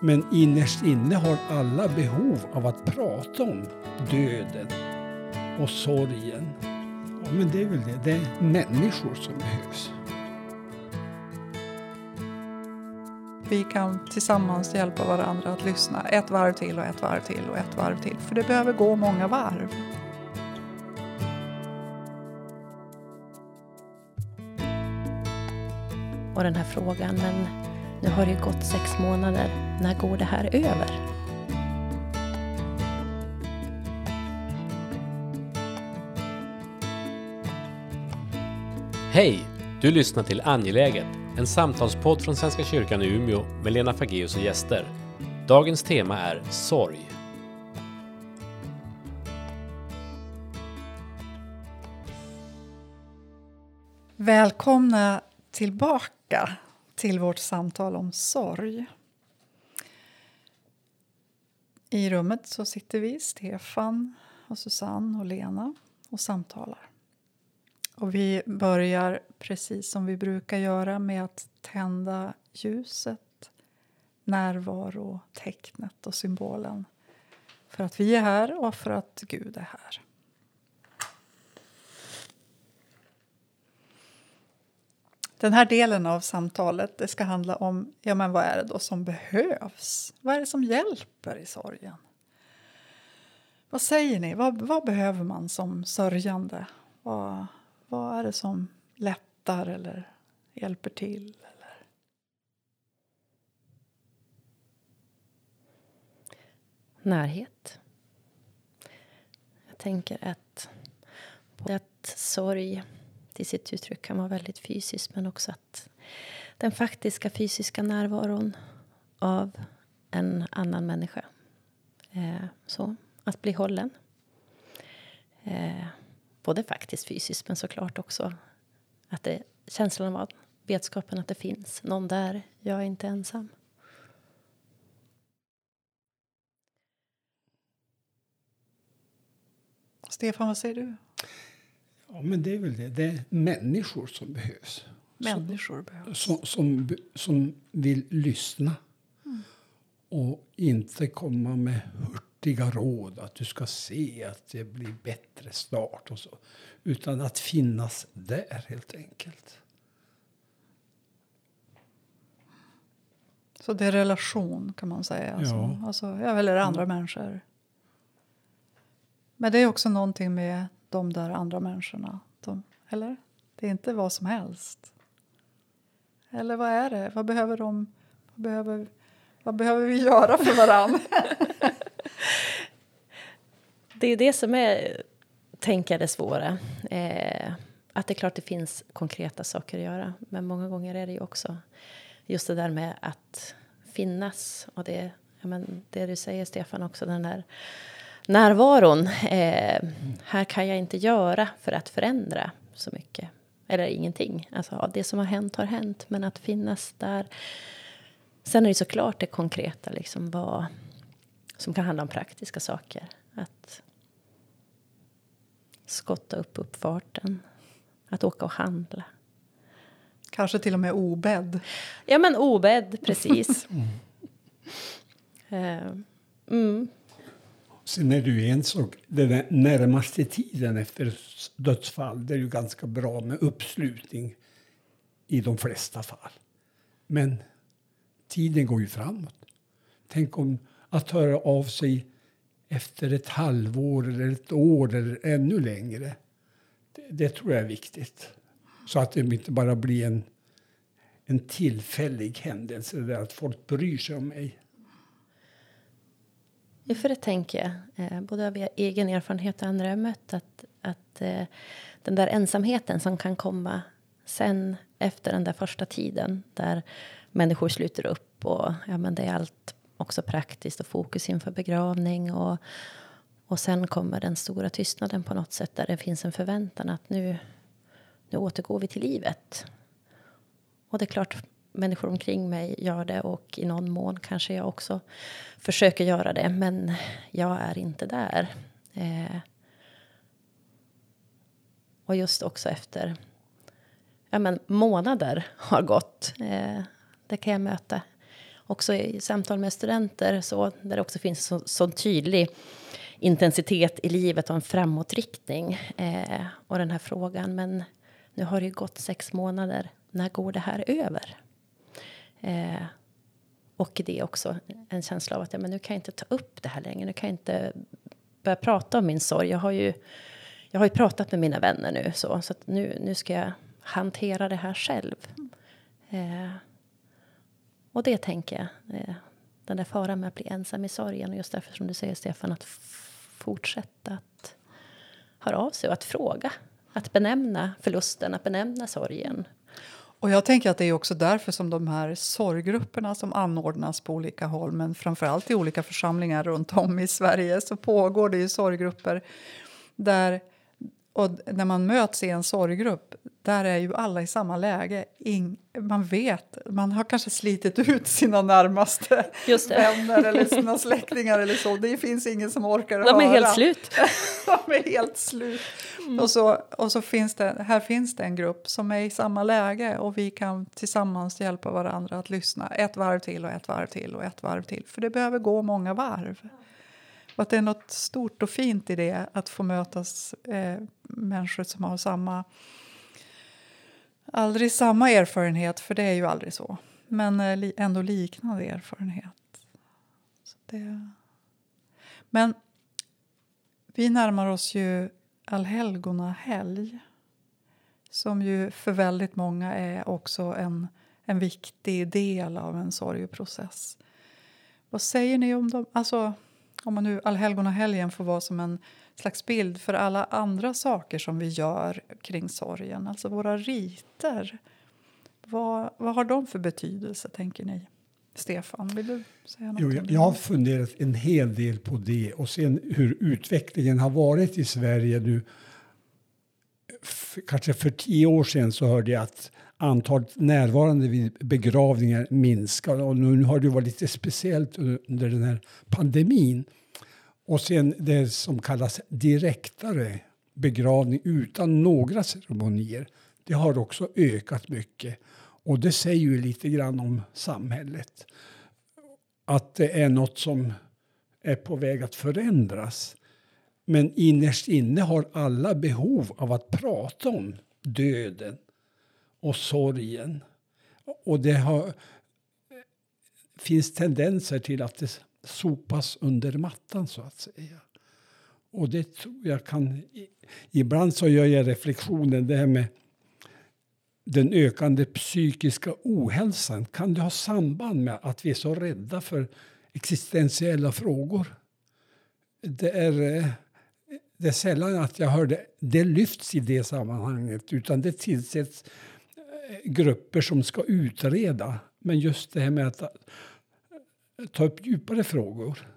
Men innerst inne har alla behov av att prata om döden och sorgen. Ja, men det är väl det. Det är människor som behövs. Vi kan tillsammans hjälpa varandra att lyssna ett varv till och ett varv till och ett varv till. För det behöver gå många varv. Och den här frågan, men nu har det ju gått sex månader. När går det här över? Hej! Du lyssnar till Angeläget, en samtalspodd från Svenska kyrkan i Umeå med Lena Fageus och gäster. Dagens tema är sorg. Välkomna tillbaka till vårt samtal om sorg. I rummet så sitter vi, Stefan, och Susanne och Lena och samtalar. Och vi börjar precis som vi brukar göra med att tända ljuset, närvarotecknet och symbolen för att vi är här och för att Gud är här. Den här delen av samtalet det ska handla om ja, men vad är det då som behövs. Vad är det som hjälper i sorgen? Vad säger ni? Vad, vad behöver man som sörjande? Vad, vad är det som lättar eller hjälper till? Eller? Närhet. Jag tänker att både att sorg till sitt uttryck kan vara väldigt fysiskt men också att den faktiska fysiska närvaron av en annan människa. Eh, så, att bli hållen. Eh, både faktiskt fysiskt men såklart också att det, känslan av vetskapen att det finns någon där. Jag är inte ensam. Stefan, vad säger du? Men det är väl det. Det är människor som behövs. Människor behövs. Som, som, som vill lyssna. Mm. Och inte komma med hurtiga råd att du ska se att det blir bättre snart. Och så. Utan att finnas där, helt enkelt. Så det är relation, kan man säga. Alltså, ja. Alltså, eller andra mm. människor. Men det är också någonting med de där andra människorna. De, eller? Det är inte vad som helst. Eller vad är det? Vad behöver de? Vad behöver, vad behöver vi göra för varann? det är det som är, tänker det svåra. Eh, att det är klart det finns konkreta saker att göra. Men många gånger är det ju också just det där med att finnas. Och det, ja, men det du säger Stefan också, den där närvaron. Eh, här kan jag inte göra för att förändra så mycket. Eller ingenting. Alltså, det som har hänt har hänt. Men att finnas där. Sen är det såklart det konkreta, liksom, vad, som kan handla om praktiska saker. Att skotta upp uppfarten. Att åka och handla. Kanske till och med obädd. Ja, men obädd, precis. mm. Uh, mm. Sen är det ju en sak, den närmaste tiden efter dödsfall, det är ju ganska bra med uppslutning i de flesta fall. Men tiden går ju framåt. Tänk om att höra av sig efter ett halvår eller ett år eller ännu längre. Det, det tror jag är viktigt. Så att det inte bara blir en, en tillfällig händelse där att folk bryr sig om mig. Ja, för det tänker jag, eh, både av egen erfarenhet och andra jag mött, att, att eh, den där ensamheten som kan komma sen efter den där första tiden där människor sluter upp och ja, men det är allt också praktiskt och fokus inför begravning och, och sen kommer den stora tystnaden på något sätt där det finns en förväntan att nu, nu återgår vi till livet. Och det är klart, människor omkring mig gör det och i någon mån kanske jag också försöker göra det, men jag är inte där. Eh, och just också efter ja, men månader har gått. Eh, det kan jag möta också i samtal med studenter så, där det också finns så, så tydlig intensitet i livet och en framåtriktning. Eh, och den här frågan, men nu har det ju gått sex månader. När går det här över? Eh, och det är också en känsla av att ja, men nu kan jag inte ta upp det här längre. Nu kan jag inte börja prata om min sorg. Jag har ju, jag har ju pratat med mina vänner nu, så, så nu, nu ska jag hantera det här själv. Eh, och det tänker jag, eh, den där faran med att bli ensam i sorgen. Och just därför som du säger, Stefan, att fortsätta att höra av sig och att fråga. Att benämna förlusten, att benämna sorgen. Och jag tänker att det är också därför som de här sorggrupperna som anordnas på olika håll men framförallt i olika församlingar runt om i Sverige så pågår det ju sorggrupper där och när man möts i en sorggrupp, där är ju alla i samma läge. In, man vet, man har kanske slitit ut sina närmaste vänner eller sina släktingar eller så. Det finns ingen som orkar De höra. De är helt slut. De är helt slut. Mm. Och, så, och så finns det, här finns det en grupp som är i samma läge och vi kan tillsammans hjälpa varandra att lyssna ett varv till och ett varv till och ett varv till. För det behöver gå många varv. Och att det är något stort och fint i det, att få mötas eh, människor som har samma... Aldrig samma erfarenhet, för det är ju aldrig så. Men eh, ändå liknande erfarenhet. Det... Men vi närmar oss ju allhelgonahelg som ju för väldigt många är också en, en viktig del av en sorgeprocess. Vad säger ni om dem? Alltså, om man nu allhelgonahelgen får vara som en slags bild för alla andra saker som vi gör kring sorgen, alltså våra riter. Vad, vad har de för betydelse, tänker ni? Stefan, vill du säga något? Jo, jag, jag har funderat en hel del på det och sen hur utvecklingen har varit i Sverige nu. Kanske för tio år sedan så hörde jag att antalet närvarande vid begravningar minskar och nu har det varit lite speciellt under den här pandemin. Och sen det som kallas direktare begravning utan några ceremonier. Det har också ökat mycket. Och det säger ju lite grann om samhället. Att det är något som är på väg att förändras. Men innerst inne har alla behov av att prata om döden och sorgen. Och det har, finns tendenser till att det sopas under mattan, så att säga. Och det tror jag kan... Ibland så gör jag reflektionen, det här med den ökande psykiska ohälsan. Kan det ha samband med att vi är så rädda för existentiella frågor? Det är, eh, det är sällan att jag hör det, det lyfts i det sammanhanget utan det tillsätts grupper som ska utreda. Men just det här med att eh, ta upp djupare frågor.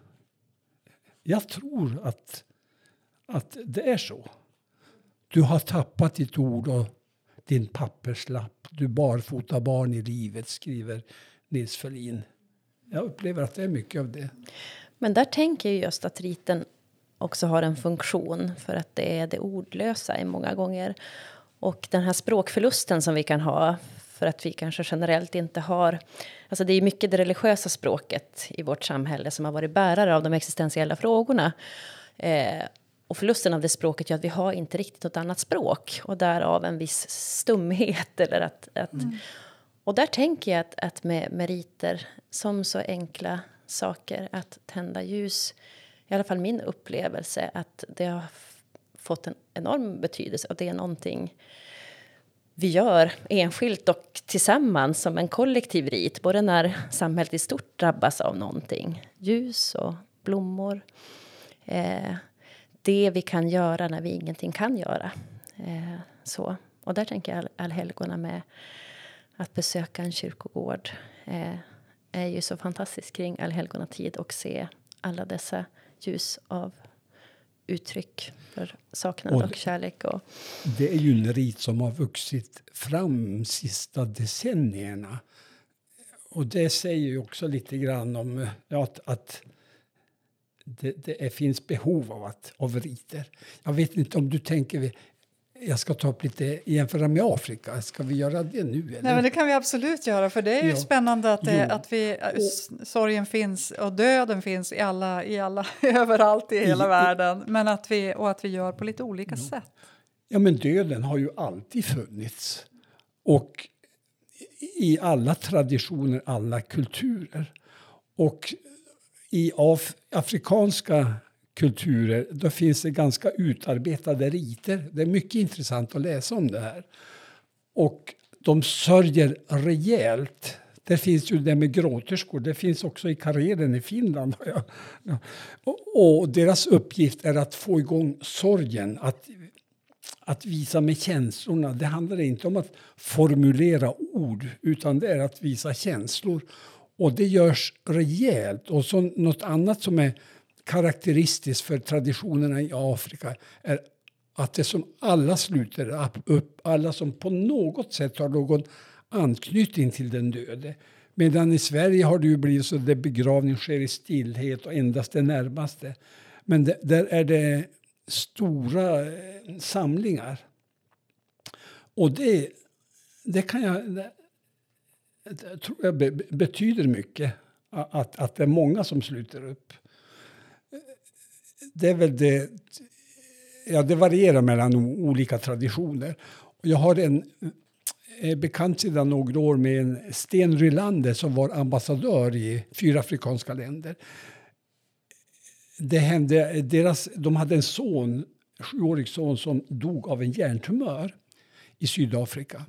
Jag tror att, att det är så. Du har tappat ditt ord och din papperslapp. Du barfota barn i livet, skriver Nils Ferlin. Jag upplever att det är mycket av det. Men där tänker jag just att riten också har en funktion för att det är det ordlösa i många gånger. Och den här språkförlusten som vi kan ha för att vi kanske generellt inte har... Alltså det är mycket det religiösa språket i vårt samhälle som har varit bärare av de existentiella frågorna. Eh, och förlusten av det språket gör att vi har inte riktigt något annat språk och därav en viss stumhet. Eller att, att mm. Och där tänker jag att, att med meriter som så enkla saker, att tända ljus, i alla fall min upplevelse, att det har fått en enorm betydelse och det är någonting vi gör enskilt och tillsammans som en kollektiv rit, både när samhället i stort drabbas av någonting, ljus och blommor. Eh, det vi kan göra när vi ingenting kan göra. Eh, så. Och där tänker jag all, allhelgona med att besöka en kyrkogård eh, är ju så fantastiskt kring allhelgonatid och se alla dessa ljus av uttryck för saknad och, och kärlek. Och... Det är ju en rit som har vuxit fram de sista decennierna. Och det säger ju också lite grann om ja, att, att det, det finns behov av, att, av riter. Jag vet inte om du tänker jag ska ta upp lite jämföra med Afrika. Ska vi göra det nu? Eller? Nej, men det kan vi absolut göra, för det är ju Ja. spännande att, det, Jo. att vi, s- sorgen finns och döden finns i alla, i alla, överallt i hela I- världen, men att vi, och att vi gör på lite olika sätt. Ja, men döden har ju alltid funnits. Och i alla traditioner, alla kulturer. Och i af afrikanska kulturer då finns det ganska utarbetade riter. Det är mycket intressant att läsa om det här. Och de sörjer rejält. Det finns ju det med gråterskor. Det finns också i Karelen i Finland. Och, och deras uppgift är att få igång sorgen. Att att visa med känslorna. Det handlar inte om att formulera ord, utan det är att visa känslor. Och det görs rejält. Och så något annat som är karaktäristiskt för traditionerna i Afrika är att det som alla sluter upp- alla som på något sätt har någon anknytning till den döde. Medan i Sverige har det ju blivit så att begravning sker i stillhet och endast det närmaste. Men det, där är det stora eh, samlingar. Och det, det kan jag... Det, det tror jag betyder mycket, att, att det är många som sluter upp. Det är väl det... Ja, det varierar mellan olika traditioner. Jag har en bekant sedan några år med en Sten Rylander som var ambassadör i fyra afrikanska länder det hände, deras, de hade en son, sjuårig son som dog av en hjärntumör i Sydafrika.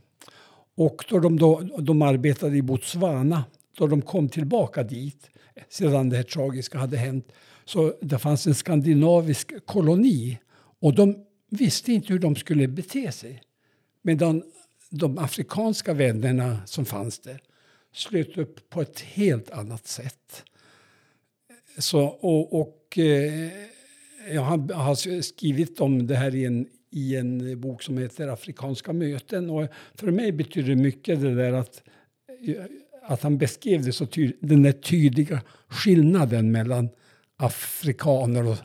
Och då de, då, de arbetade i Botswana, då de kom tillbaka dit sedan det här tragiska hade hänt, så det fanns en skandinavisk koloni och de visste inte hur de skulle bete sig. Medan de afrikanska vännerna som fanns där slöt upp på ett helt annat sätt. Så, och, och eh, jag har, skrivit om det här i en, i en bok som heter Afrikanska möten. Och för mig betyder det mycket det där att, eh, att han beskrev det så tyd, den där tydliga skillnaden mellan afrikaner och,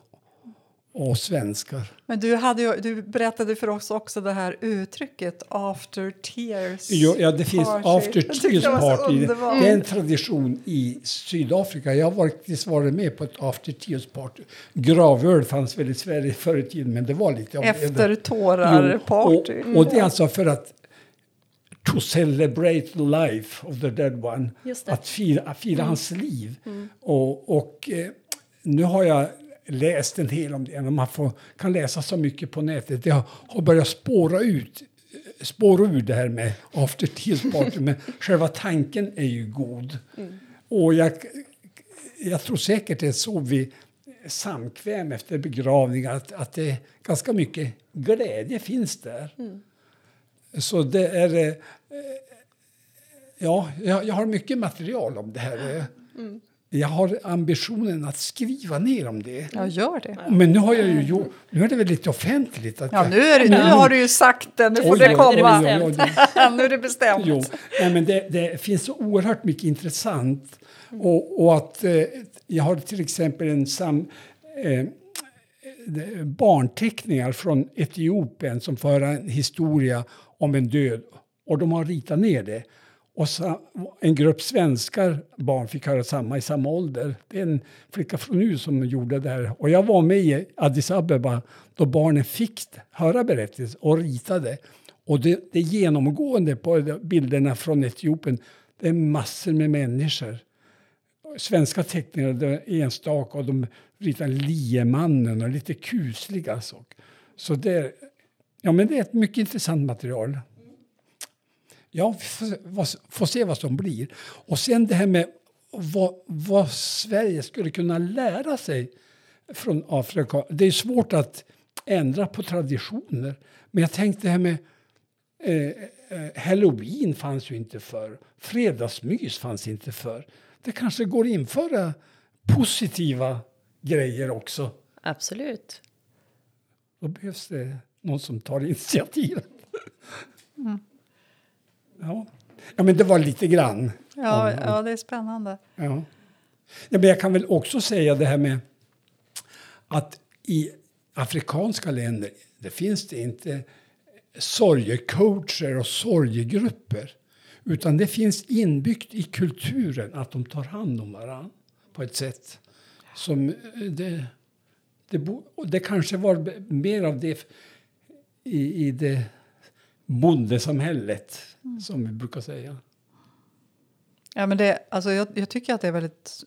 och svenskar. Men du, hade ju, du berättade för oss också det här uttrycket after tears. Jo, ja, det finns party. after tears det party. underbart. Det är en tradition i Sydafrika. Jag har faktiskt varit med på ett after tears party. Gravöl fanns väl i Sverige förr i tiden, men det var lite det. Efter tårar-party. Och, och det är alltså för att to celebrate the life of the dead one. Just det. Mm. Att fira, att fira hans liv. Och, och eh, nu har jag läst en hel om det. Man får, kan läsa så mycket på nätet. Det har, börjat spåra ut spåra ur det här med after party. Men själva tanken är ju god. Mm. Och jag, jag tror säkert det är så vi samkväm efter begravningar att, att det är ganska mycket glädje finns där. Så det är... eh, Ja, jag, jag har mycket material om det här. eh. Jag har ambitionen att skriva ner om det. Ja, gör det. Men nu har jag ju gjort, nu är det väl lite offentligt. Att Ja, nu, är det, nu har du ju sagt det, nu får Oj, det komma. oj, oj, oj. nu är det bestämt. Jo, nej, men det, det finns så oerhört mycket intressant. Och, och att eh, jag har till exempel en sam, eh, det- barnteckningar från Etiopien som för en historia om en död. Och de har ritat ner det. Och så, en grupp svenskar barn fick höra samma i samma ålder. Det är en flicka från nu som gjorde det här. Och jag var med i Addis Abeba då barnen fick höra berättelsen och ritade. Och det, det genomgående på bilderna från Etiopien, det är massor med människor. Svenska teckningar det är enstaka och de ritar liemannen och lite kusliga saker. Så det, är- ja, men det är ett mycket intressant material. Ja, vi får, får se vad som blir. Och sen det här med vad, vad Sverige skulle kunna lära sig från Afrika. Det är svårt att ändra på traditioner. Men jag tänkte det här med eh, eh, Halloween fanns ju inte för. Fredagsmys fanns inte för. Det kanske går att införa positiva grejer också. Absolut. Då behövs det någon som tar initiativet. Ja. men det var lite grann. Ja, om- ja, det är spännande. Ja. Ja, men jag kan väl också säga det här med att i afrikanska länder det finns det inte sorgecoacher och sorgegrupper. Utan det finns inbyggt i kulturen att de tar hand om varandra på ett sätt som eh, det, det, det kanske var mer av det i, i det bondesamhället, som vi brukar säga. Ja, men det, alltså jag, jag tycker att det är väldigt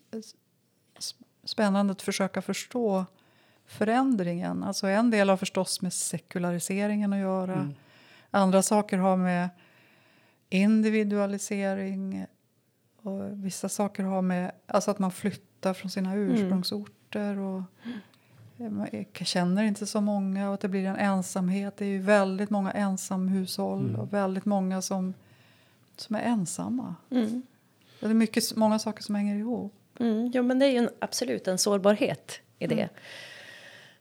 spännande att försöka förstå förändringen. Alltså en del har förstås med sekulariseringen att göra. Andra saker har med individualisering och vissa saker har med alltså att man flyttar från sina ursprungsorter och man känner inte så många och att det blir en ensamhet. Det är ju väldigt många ensamhushåll och väldigt många som, som är ensamma. Mm. Det är mycket, många saker som hänger ihop. Mm, jo, men det är ju en, absolut en sårbarhet i det.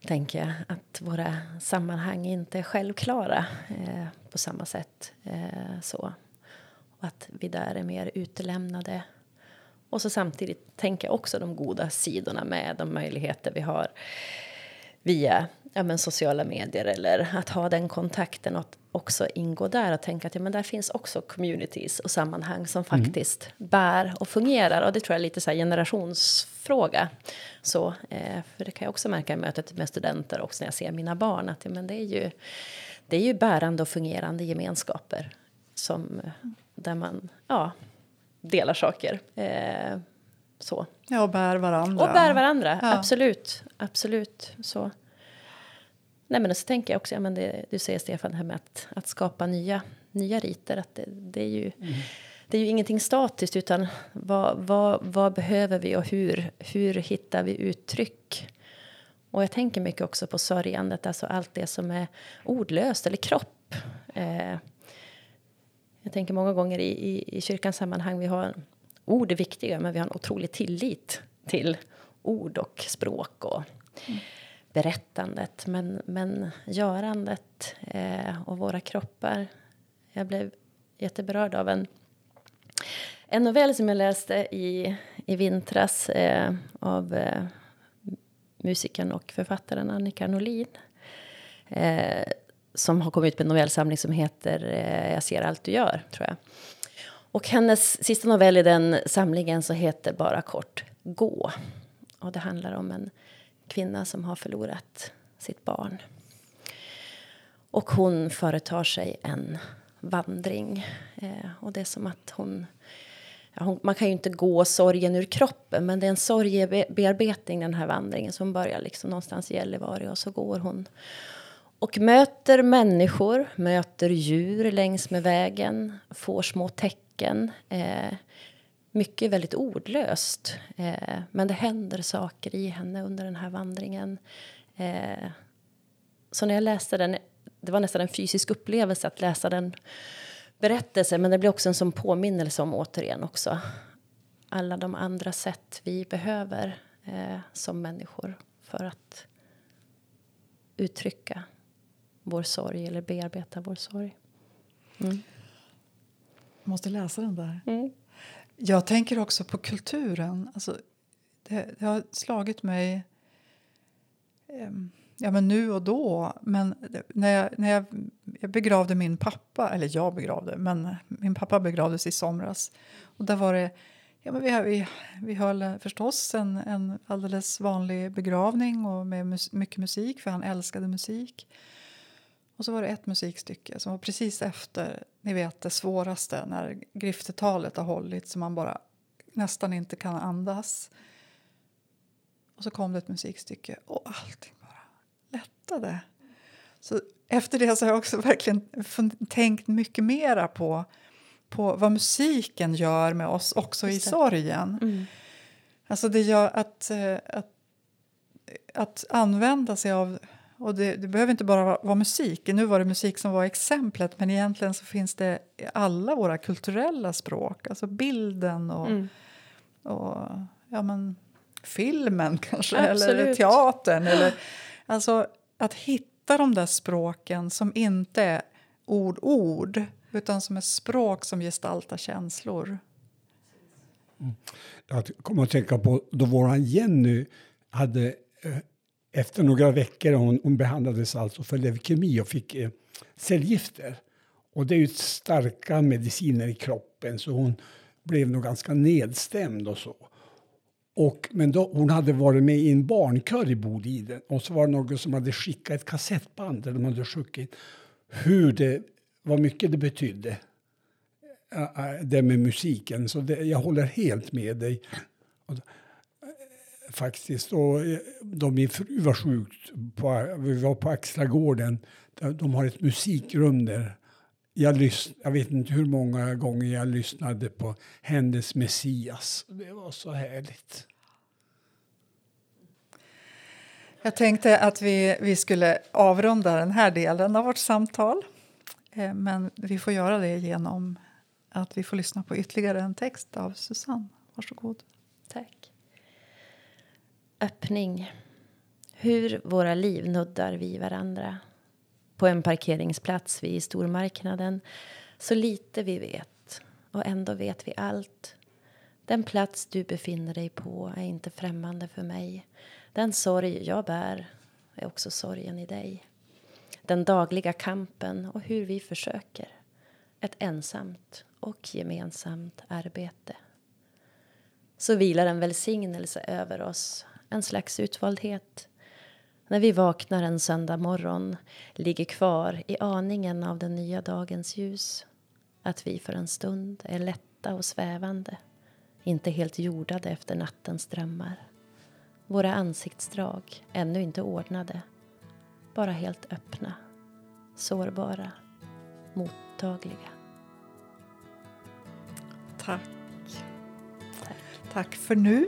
Tänker jag. Att våra sammanhang inte är självklara eh, på samma sätt. Eh, så. Och att vi där är mer utelämnade. Och så samtidigt tänker jag också de goda sidorna med de möjligheter vi har via ja, men sociala medier eller att ha den kontakten och också ingå där och tänka att ja, men där finns också communities och sammanhang som faktiskt bär och fungerar. Och det tror jag är lite så här generationsfråga. Så, eh, för det kan jag också märka i mötet med studenter också när jag ser mina barn att ja, men det, är ju, det är ju bärande och fungerande gemenskaper som, där man ja, delar saker. Eh, så. Ja, och bär varandra. Och bär varandra, Ja. absolut. absolut så. Nej, men så tänker jag också, ja, men det, du säger Stefan, det här med att, att skapa nya, nya riter. Att det, det, är ju, det är ju ingenting statiskt, utan vad, vad, vad behöver vi och hur, hur hittar vi uttryck? Och jag tänker mycket också på sörjandet, alltså allt det som är ordlöst eller kropp. Eh, jag tänker många gånger i, i, i kyrkans sammanhang, vi har ord är viktiga, men vi har en otrolig tillit till ord och språk och berättandet. Men, men görandet eh, och våra kroppar. Jag blev jätteberörd av en, en novell som jag läste i, i vintras eh, av eh, musikern och författaren Annika Norlin. Eh, som har kommit ut med en novellsamling som heter eh, Jag ser allt du gör, tror jag. Och hennes sista novell i den samlingen så heter bara kort Gå. Och det handlar om en kvinna som har förlorat sitt barn. Och hon företar sig en vandring. Eh, och det är som att hon, ja, hon... Man kan ju inte gå sorgen ur kroppen men det är en sorgebearbetning den här vandringen. Så hon börjar liksom någonstans i Gällivare och så går hon och möter människor, möter djur längs med vägen, får små tecken. Eh, mycket väldigt ordlöst, eh, men det händer saker i henne under den här vandringen. Eh, så när jag läste den, det var nästan en fysisk upplevelse att läsa den berättelsen, men det blir också en sån påminnelse om återigen också alla de andra sätt vi behöver eh, som människor för att uttrycka vår sorg eller bearbeta vår sorg. Jag måste läsa den där. Mm. Jag tänker också på kulturen. Alltså, det, det har slagit mig ehm, ja, men nu och då. Men när jag, när jag, jag begravde min pappa, eller jag begravde, men min pappa begravdes i somras. Och där var det, ja, men vi, vi, vi höll eh, förstås en, en alldeles vanlig begravning och med mus, mycket musik, för han älskade musik. Och så var det ett musikstycke som var precis efter ni vet det svåraste när griftetalet har hållit så man bara nästan inte kan andas. Och så kom det ett musikstycke och allting bara lättade. Så efter det så har jag också verkligen tänkt mycket mera på, på vad musiken gör med oss också i sorgen. Mm. Alltså det gör att, eh, att, att använda sig av... Och det, det behöver inte bara vara, vara musik. Nu var det musik som var exemplet men egentligen så finns det i alla våra kulturella språk. Alltså bilden och, Mm. och ja, men, filmen kanske, eller Absolut. teatern. Eller, alltså att hitta de där språken som inte är ord-ord utan som är språk som gestaltar känslor. Jag kommer att tänka på då våran Jenny hade eh, efter några veckor, hon, hon behandlades alltså för leukemi och fick eh, cellgifter. Och det är ju starka mediciner i kroppen så hon blev nog ganska nedstämd och så. Och, men då, hon hade varit med i en barnkör i Boliden och så var det någon som hade skickat ett kassettband där de hade skickat hur det, vad mycket det betydde. Eh, eh, det med musiken. Så det, jag håller helt med dig. Faktiskt. Och då min fru var sjuk, på, vi var på Axlagården, de har ett musikrum där. Jag, lyssn, jag vet inte hur många gånger jag lyssnade på hennes Messias. Det var så härligt. Jag tänkte att vi, vi skulle avrunda den här delen av vårt samtal. Eh, men vi får göra det genom att vi får lyssna på ytterligare en text av Susanne. Varsågod. Tack. Öppning. Hur våra liv nuddar vi varandra. På en parkeringsplats vid stormarknaden. Så lite vi vet, och ändå vet vi allt. Den plats du befinner dig på är inte främmande för mig. Den sorg jag bär är också sorgen i dig. Den dagliga kampen och hur vi försöker. Ett ensamt och gemensamt arbete. Så vilar en välsignelse över oss, en slags utvaldhet. När vi vaknar en söndag morgon ligger kvar i aningen av den nya dagens ljus. Att vi för en stund är lätta och svävande, inte helt jordade efter nattens drömmar. Våra ansiktsdrag ännu inte ordnade, bara helt öppna, sårbara, mottagliga. Tack. Tack för nu.